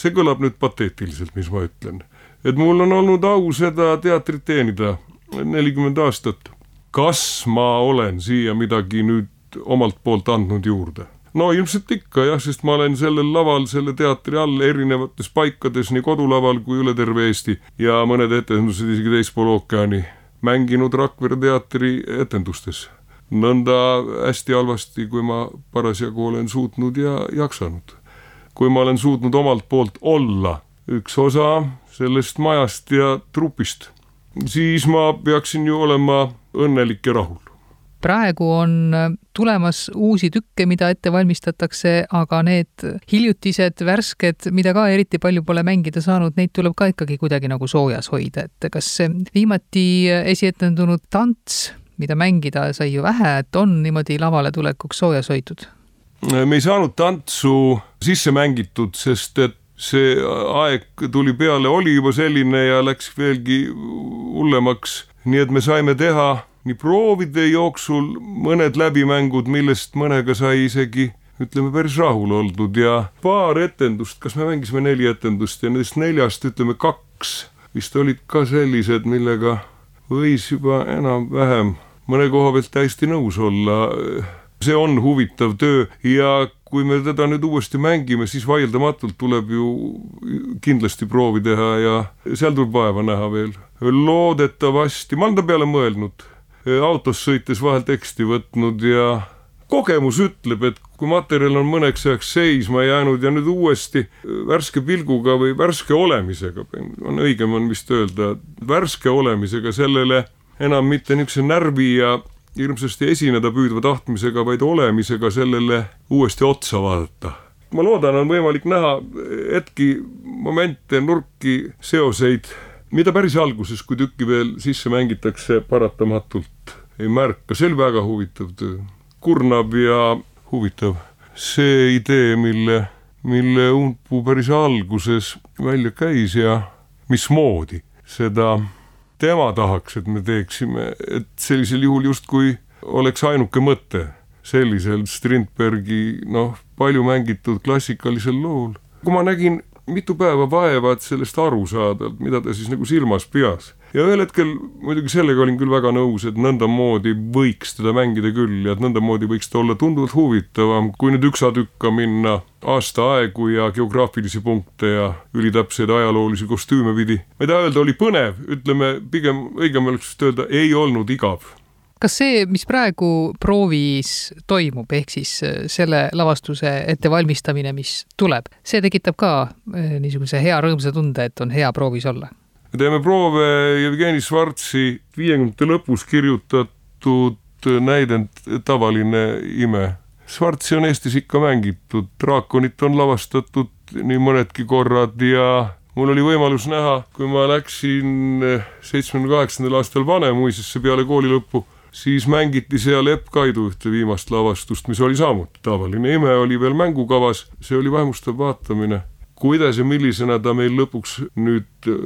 see kõlab nüüd pateetiliselt, mis ma ütlen. et mul on olnud au seda teatrit teenida nelikümmend aastat. kas ma olen siia midagi nüüd omalt poolt andnud juurde? no ilmselt ikka jah, sest ma olen sellel laval, selle teatri all erinevates paikades, nii kodulaval kui üle terve Eesti ja mõned etendused isegi teispool ookeani mänginud Rakvere teatri etendustes. nõnda hästi halvasti, kui ma parasjagu olen suutnud ja jaksanud. kui ma olen suutnud omalt poolt olla üks osa sellest majast ja trupist, siis ma peaksin ju olema õnnelik ja rahul praegu on äh, tulemas uusi tükke, mida ette valmistatakse, aga need hiljutised, värsked, mida ka eriti palju pole mängida saanud, neid tuleb ka ikkagi kuidagi nagu soojas hoida, et kas viimati esietendunud tants, mida mängida sai ju vähe, et on niimoodi lavale tulekuks soojas hoitud? me ei saanud tantsu sisse mängitud, sest et see aeg tuli peale, oli juba selline ja läks veelgi hullemaks, nii et me saime teha nii proovide jooksul mõned läbimängud, millest mõnega sai isegi ütleme päris rahul oldud ja paar etendust, kas me mängisime neli etendust ja nendest neljast ütleme kaks vist olid ka sellised, millega võis juba enam-vähem mõne koha pealt täiesti nõus olla. see on huvitav töö ja kui me teda nüüd uuesti mängime, siis vaieldamatult tuleb ju kindlasti proovi teha ja seal tuleb vaeva näha veel. loodetavasti, ma olen ta peale mõelnud autos sõites vahel teksti võtnud ja kogemus ütleb, et kui materjal on mõneks ajaks seisma jäänud ja nüüd uuesti värske pilguga või värske olemisega, on õigem on vist öelda, värske olemisega sellele enam mitte niisuguse närvi ja hirmsasti esineda püüdva tahtmisega, vaid olemisega sellele uuesti otsa vaadata. ma loodan, on võimalik näha hetki, momente, nurki, seoseid mida päris alguses, kui tükki veel sisse mängitakse, paratamatult ei märka, see oli väga huvitav töö. kurnav ja huvitav. see idee, mille, mille Umpuu päris alguses välja käis ja mismoodi seda tema tahaks, et me teeksime, et sellisel juhul justkui oleks ainuke mõte sellisel Strindbergi noh, palju mängitud klassikalisel lool. kui ma nägin mitu päeva vaeva, et sellest aru saada, mida ta siis nagu silmas pidas. Ja ühel hetkel muidugi sellega olin küll väga nõus, et nõndamoodi võiks teda mängida küll ja et nõndamoodi võiks ta olla tunduvalt huvitavam, kui nüüd üksatükka minna aastaaegu ja geograafilisi punkte ja ülitäpseid ajaloolisi kostüüme pidi. ma ei taha öelda, oli põnev, ütleme pigem õigem oleks vist öelda, ei olnud igav kas see, mis praegu proovis toimub, ehk siis äh, selle lavastuse ettevalmistamine, mis tuleb, see tekitab ka äh, niisuguse hea rõõmsa tunde, et on hea proovis olla? Me teeme proove Jevgeni Švartsi viiekümnendate lõpus kirjutatud näidend Tavaline ime. Švartsi on Eestis ikka mängitud, Draakonit on lavastatud nii mõnedki korrad ja mul oli võimalus näha, kui ma läksin seitsmekümne kaheksandal aastal Vanemuisesse peale kooli lõppu siis mängiti seal Epp Kaidu ühte viimast lavastust, mis oli samuti tavaline ime, oli veel mängukavas, see oli vaimustav vaatamine. Kuidas ja millisena ta meil lõpuks nüüd äh,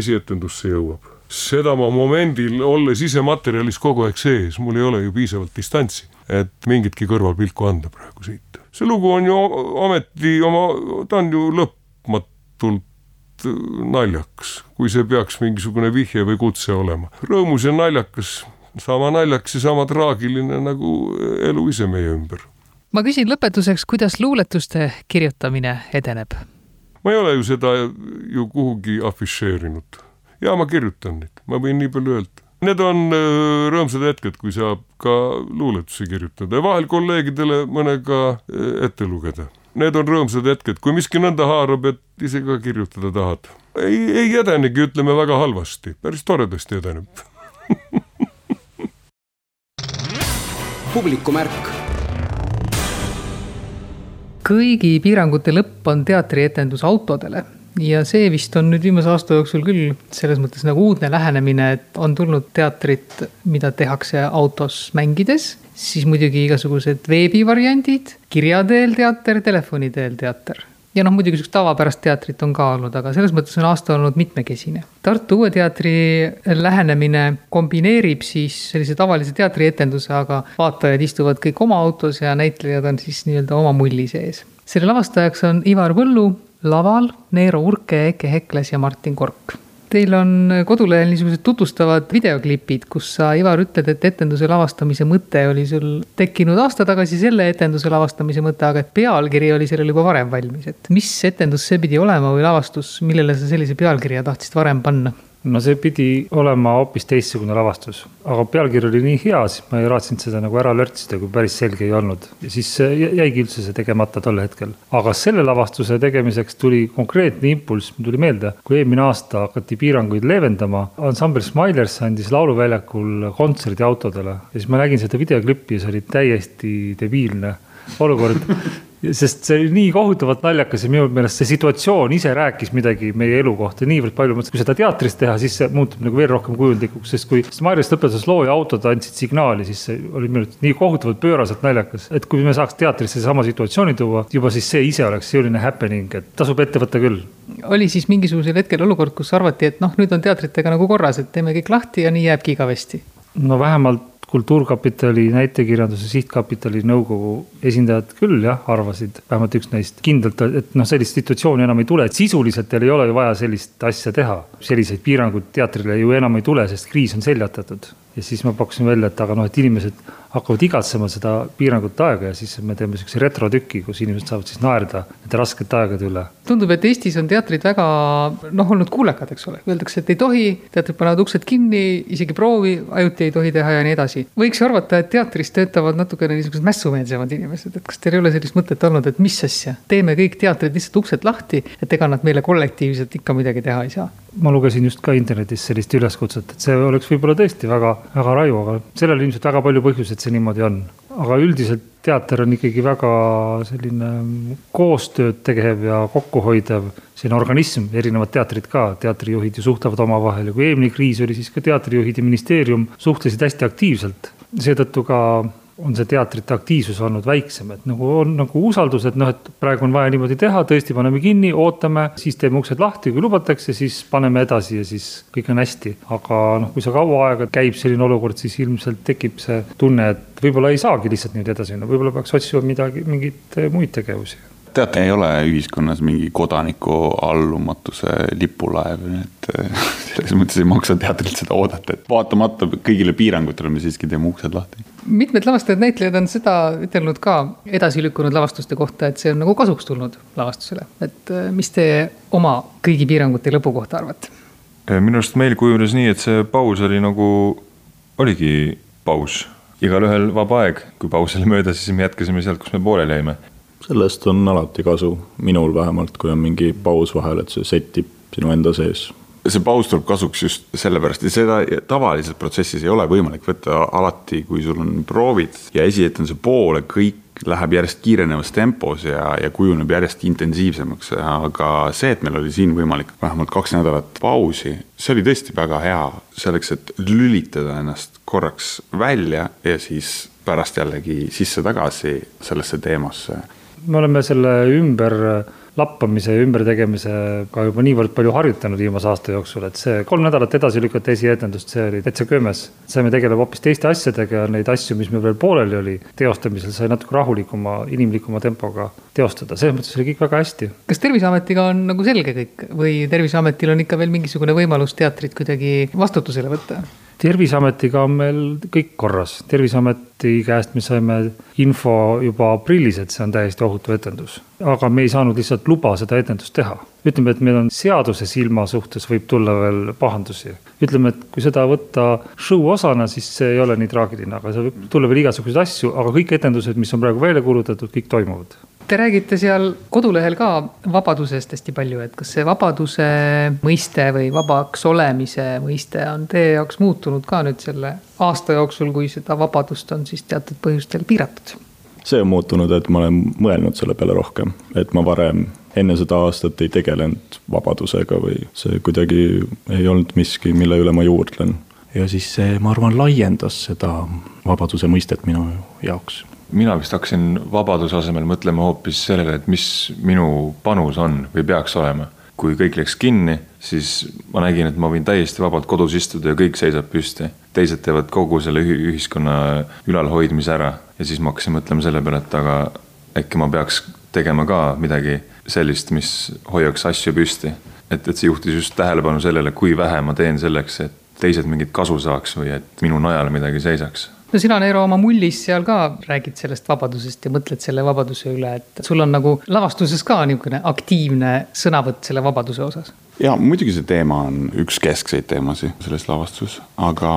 esietendusse jõuab? seda ma momendil, olles ise materjalis kogu aeg sees, mul ei ole ju piisavalt distantsi, et mingitki kõrvalpilku anda praegu siit. see lugu on ju ometi oma, ta on ju lõpmatult äh, naljakas, kui see peaks mingisugune vihje või kutse olema. rõõmus ja naljakas sama naljakas ja sama traagiline nagu elu ise meie ümber. ma küsin lõpetuseks, kuidas luuletuste kirjutamine edeneb? Ma ei ole ju seda ju kuhugi afišeerinud ja ma kirjutan neid, ma võin nii palju öelda. Need on äh, rõõmsad hetked, kui saab ka luuletusi kirjutada ja vahel kolleegidele mõne ka äh, ette lugeda. Need on rõõmsad hetked, kui miski nõnda haarab, et ise ka kirjutada tahad. ei, ei edenegi, ütleme väga halvasti, päris toredasti edeneb publikumärk. Kõigi piirangute lõpp on teatrietendus autodele. Ja see vist on nüüd viimase aasta jooksul küll selles mõttes nagu uudne lähenemine, et on tulnud teatrit, mida tehakse autos mängides, siis muidugi igasugused veebivariandid, kirja teel teater, telefoni teel teater ja noh, muidugi sihukest tavapärast teatrit on ka olnud, aga selles mõttes on aasta olnud mitmekesine. Tartu Uue Teatri lähenemine kombineerib siis sellise tavalise teatrietenduse, aga vaatajad istuvad kõik oma autos ja näitlejad on siis nii-öelda oma mulli sees. selle lavastajaks on Ivar Põllu, laval Neero Urke, Eke Hekles ja Martin Kork Teil on kodulehel niisugused tutvustavad videoklipid, kus sa, Ivar, ütled, et etenduse lavastamise mõte oli sul tekkinud aasta tagasi selle etenduse lavastamise mõte, aga et pealkiri oli sellel juba varem valmis, et mis etendus see pidi olema või lavastus, millele sa sellise pealkirja tahtsid varem panna? No see pidi olema hoopis teistsugune lavastus, aga pealkiri oli nii hea, siis ma ei raatsinud seda nagu ära lörtsida, kui päris selge ei olnud. ja siis jäigi üldse see tegemata tol hetkel. aga selle lavastuse tegemiseks tuli konkreetne impulss, mul tuli meelde, kui eelmine aasta hakati piiranguid leevendama, ansambel Smilers andis lauluväljakul kontserdi autodele ja siis ma nägin seda videoklippi ja see oli täiesti debiilne olukord sest see oli nii kohutavalt naljakas ja minu meelest see situatsioon ise rääkis midagi meie elu kohta niivõrd palju, mõtlesin, kui seda teatris teha, siis see muutub nagu veel rohkem kujundlikuks, sest kui Maris lõpetas loo ja autod andsid signaali, siis see oli minu arust nii kohutavalt pööraselt naljakas. et kui me saaks teatrisse sama situatsiooni tuua, juba siis see ise oleks selline happening, et tasub ette võtta küll. oli siis mingisugusel hetkel olukord, kus arvati, et noh, nüüd on teatritega nagu korras, et teeme kõik lahti ja nii jääbki igavesti? no vähemalt Kultuurkapitali näitekirjanduse sihtkapitali nõukogu esindajad küll jah, arvasid, vähemalt üks neist kindlalt, et noh, sellist situatsiooni enam ei tule, et sisuliselt teil ei ole ju vaja sellist asja teha. selliseid piiranguid teatrile ju enam ei tule, sest kriis on seljatatud ja siis ma pakkusin välja, et aga noh, et inimesed hakkavad igatsema seda piirangute aega ja siis me teeme siukse retrotüki, kus inimesed saavad siis naerda nende raskete aegade üle. tundub, et Eestis on teatrid väga noh, olnud kuulekad, eks ole, öeldakse, et ei tohi, teatrid panevad uksed kinni, isegi proovi ajuti ei tohi teha ja nii edasi. võiks ju arvata, et teatris töötavad natukene niisugused mässumeelsemad inimesed, et kas teil ei ole sellist mõtet olnud, et mis asja, teeme kõik teatrid lihtsalt uksed lahti, et ega nad meile kollektiivselt ikka midagi teha ei saa ma lugesin just ka internetis sellist üleskutset, et see oleks võib-olla tõesti väga, väga raju, aga sellel ilmselt väga palju põhjuseid, see niimoodi on. aga üldiselt teater on ikkagi väga selline koostööd tegev ja kokkuhoidev selline organism, erinevad teatrid ka, teatrijuhid ju suhtlevad omavahel ja kui eelmine kriis oli, siis ka teatrijuhid ja ministeerium suhtlesid hästi aktiivselt. seetõttu ka on see teatrite aktiivsus olnud väiksem, et nagu on nagu usaldus, et noh, et praegu on vaja niimoodi teha, tõesti paneme kinni, ootame, siis teeme uksed lahti, kui lubatakse, siis paneme edasi ja siis kõik on hästi. aga noh, kui see kaua aega käib selline olukord, siis ilmselt tekib see tunne, et võib-olla ei saagi lihtsalt niimoodi edasi minna, võib-olla peaks otsima midagi, mingeid muid tegevusi teate, ei ole ühiskonnas mingi kodaniku allumatuse lipulaev, et selles mõttes ei maksa teatrilt seda oodata, et vaatamata kõigile piirangutele me siiski teeme uksed lahti. mitmed lavastajad, näitlejad on seda ütelnud ka edasi lükkunud lavastuste kohta, et see on nagu kasuks tulnud lavastusele, et äh, mis te oma kõigi piirangute lõpu kohta arvate? Äh, minu arust meil kujunes nii, et see paus oli nagu, oligi paus igalühel vaba aeg, kui paus oli möödas, siis me jätkasime sealt, kus me pooleli jäime sellest on alati kasu, minul vähemalt, kui on mingi paus vahel, et see sättib sinu enda sees. See paus tuleb kasuks just sellepärast ja seda tavalises protsessis ei ole võimalik võtta alati, kui sul on proovid ja esietenduse poole kõik läheb järjest kiirenevas tempos ja, ja kujuneb järjest intensiivsemaks, aga see, et meil oli siin võimalik vähemalt kaks nädalat pausi, see oli tõesti väga hea selleks, et lülitada ennast korraks välja ja siis pärast jällegi sisse-tagasi sellesse teemasse me oleme selle ümber lappamise ja ümbertegemisega juba niivõrd palju harjutanud viimase aasta jooksul, et see kolm nädalat edasi lükata esietendust, see oli täitsa köömes. saime tegeleda hoopis teiste asjadega ja neid asju, mis meil veel pooleli oli, teostamisel sai natuke rahulikuma, inimlikuma tempoga teostada, selles mõttes oli kõik väga hästi. kas Terviseametiga on nagu selge kõik või Terviseametil on ikka veel mingisugune võimalus teatrit kuidagi vastutusele võtta? Terviseametiga on meil kõik korras, terviseameti käest me saime info juba aprillis, et see on täiesti ohutu etendus. aga me ei saanud lihtsalt luba seda etendust teha. Ütleme, et meil on seaduse silma suhtes võib tulla veel pahandusi. ütleme, et kui seda võtta show osana, siis see ei ole nii traagiline, aga seal võib tulla veel igasuguseid asju, aga kõik etendused, mis on praegu välja kuulutatud, kõik toimuvad Te räägite seal kodulehel ka vabadusest hästi palju, et kas see vabaduse mõiste või vabaks olemise mõiste on teie jaoks muutunud ka nüüd selle aasta jooksul, kui seda vabadust on siis teatud põhjustel piiratud? see on muutunud, et ma olen mõelnud selle peale rohkem, et ma varem enne seda aastat ei tegelenud vabadusega või see kuidagi ei olnud miski, mille üle ma juurdlen. ja siis see, ma arvan, laiendas seda vabaduse mõistet minu jaoks mina vist hakkasin vabaduse asemel mõtlema hoopis sellele, et mis minu panus on või peaks olema. kui kõik läks kinni, siis ma nägin, et ma võin täiesti vabalt kodus istuda ja kõik seisab püsti. teised teevad kogu selle ühiskonna ülalhoidmise ära ja siis ma hakkasin mõtlema selle peale, et aga äkki ma peaks tegema ka midagi sellist, mis hoiaks asju püsti. et, et see juhtis just tähelepanu sellele, kui vähe ma teen selleks, et teised mingit kasu saaks või et minu najal midagi seisaks no sina, Neero, oma mullis seal ka räägid sellest vabadusest ja mõtled selle vabaduse üle, et sul on nagu lavastuses ka niisugune aktiivne sõnavõtt selle vabaduse osas ja muidugi see teema on üks keskseid teemasid selles lavastuses, aga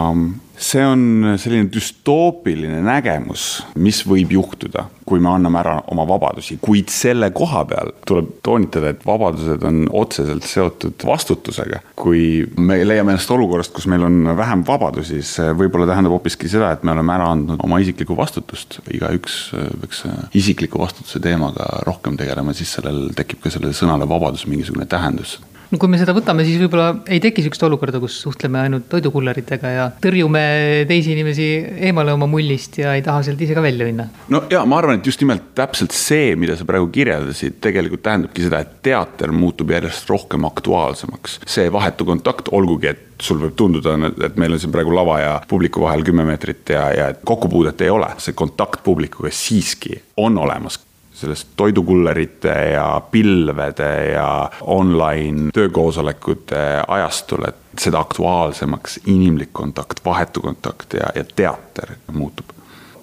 see on selline düstoopiline nägemus, mis võib juhtuda, kui me anname ära oma vabadusi, kuid selle koha peal tuleb toonitada, et vabadused on otseselt seotud vastutusega. kui me leiame ennast olukorrast, kus meil on vähem vabadusi, siis võib-olla tähendab hoopiski seda, et me oleme ära andnud oma isiklikku vastutust. igaüks peaks isikliku vastutuse teemaga rohkem tegelema, siis sellel tekib ka sellele sõnale vabadus mingisugune tähendus no kui me seda võtame, siis võib-olla ei teki sihukest olukorda, kus suhtleme ainult toidukulleritega ja tõrjume teisi inimesi eemale oma mullist ja ei taha sealt ise ka välja minna. no ja ma arvan, et just nimelt täpselt see, mida sa praegu kirjeldasid, tegelikult tähendabki seda, et teater muutub järjest rohkem aktuaalsemaks. see vahetu kontakt, olgugi et sul võib tunduda, et meil on siin praegu lava ja publiku vahel kümme meetrit ja, ja kokkupuudet ei ole, see kontakt publikuga siiski on olemas sellest toidukullerite ja pilvede ja online töökoosolekute ajastul, et seda aktuaalsemaks inimlik kontakt, vahetu kontakt ja, ja teater muutub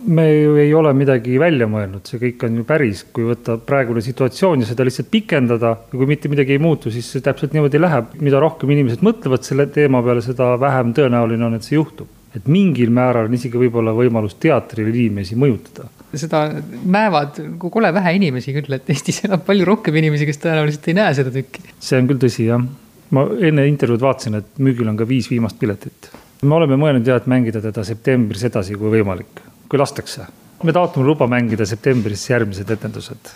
me ju ei ole midagi välja mõelnud, see kõik on ju päris, kui võtta praegune situatsioon ja seda lihtsalt pikendada ja kui mitte midagi ei muutu, siis see täpselt niimoodi läheb. mida rohkem inimesed mõtlevad selle teema peale, seda vähem tõenäoline on, et see juhtub. et mingil määral on isegi võib-olla võimalus teatril inimesi mõjutada seda näevad kole vähe inimesi küll, et Eestis elab palju rohkem inimesi, kes tõenäoliselt ei näe seda tükki. see on küll tõsi, jah. ma enne intervjuud vaatasin, et müügil on ka viis viimast piletit. me oleme mõelnud jah, et mängida teda septembris edasi, kui võimalik, kui lastakse. me taotleme luba mängida septembris järgmised etendused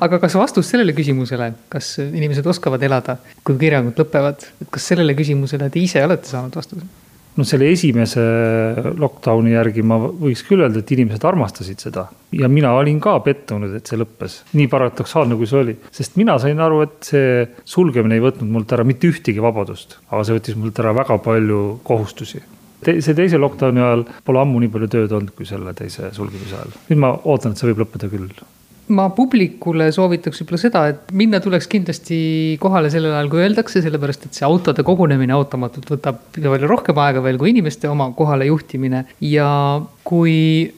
aga kas vastus sellele küsimusele, kas inimesed oskavad elada, kui kirjangud lõpevad, et kas sellele küsimusele te ise olete saanud vastuse? No selle esimese lockdown'i järgi ma võiks küll öelda, et inimesed armastasid seda. ja mina olin ka pettunud, et see lõppes, nii paradoksaalne kui see oli. sest mina sain aru, et see sulgemine ei võtnud mult ära mitte ühtegi vabadust, aga see võttis mult ära väga palju kohustusi Te, see teise lockdown'i ajal pole ammu nii palju tööd olnud, kui selle teise sulgemise ajal. nüüd ma ootan, et see võib lõppeda küll ma publikule soovitaks võib-olla seda, et minna tuleks kindlasti kohale sellel ajal, kui öeldakse, sellepärast et see autode kogunemine ootamatult võtab palju rohkem aega veel kui inimeste oma kohale juhtimine. ja kui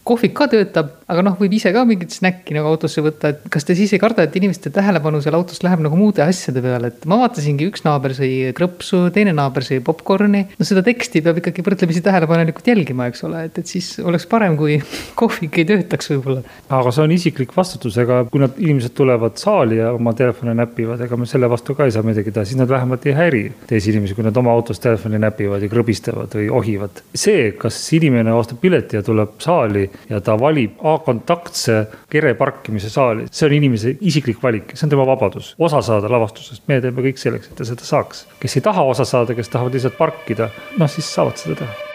kohvik ka töötab, aga noh, võib ise ka mingit snäkki nagu autosse võtta, et kas te siis ei karda, et inimeste tähelepanu seal autos läheb nagu muude asjade peale, et ma vaatasingi, üks naaber sõi krõpsu, teine naaber sõi popkorni. no seda teksti peab ikkagi võrdlemisi tähelepanelikult jälgima, eks ole, et, et siis oleks parem, kui kohvik ei töötaks võib-olla. aga see on isiklik vastutus, ega kui nad, inimesed tulevad saali ja oma telefone näpivad, ega me selle vastu ka ei saa midagi teha, siis nad vähemalt ei häiri teisi inimesi, kui nad oma autos telefoni näpivad ja krõbistavad või ohivad. see, kas inimene ostab pileti ja tuleb saali ja ta valib A-kontaktse kere parkimise saali, see on inimese isiklik valik, see on tema vabadus, osa saada lavastusest, meie teeme kõik selleks, et ta seda saaks. kes ei taha osa saada, kes tahavad lihtsalt parkida, noh siis saavad seda teha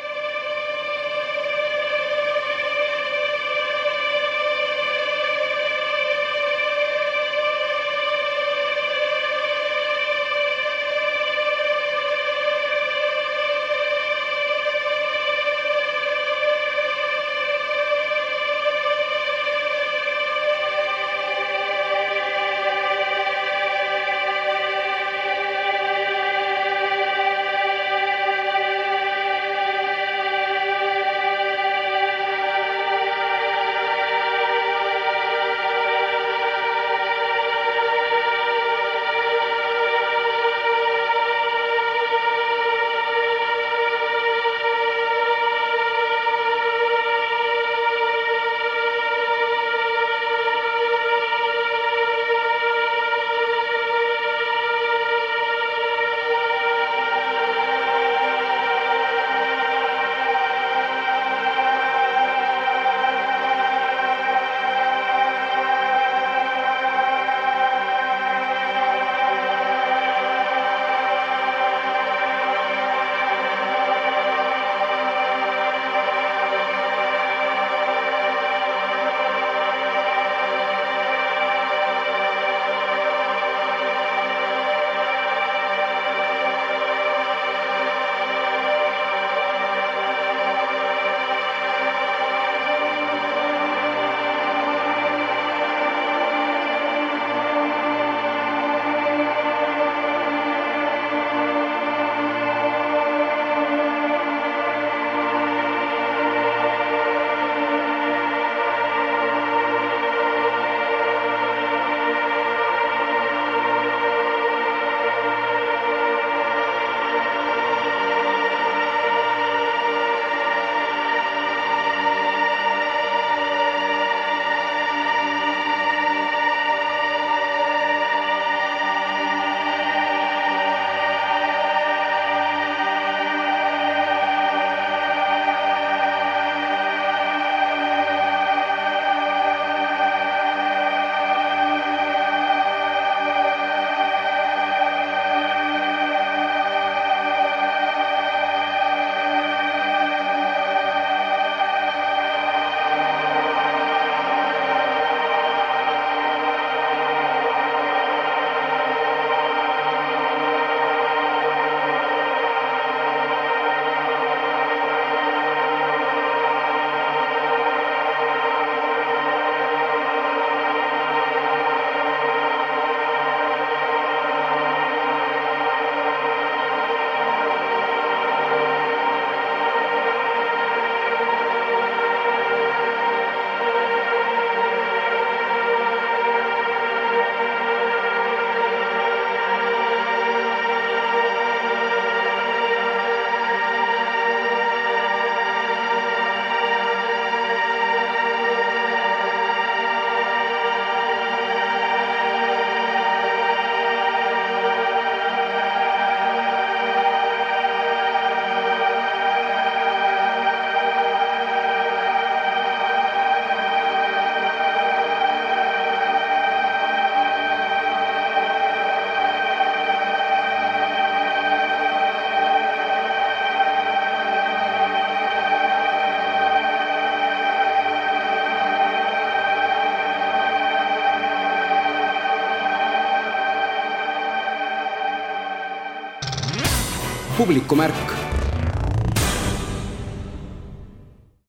publiku märk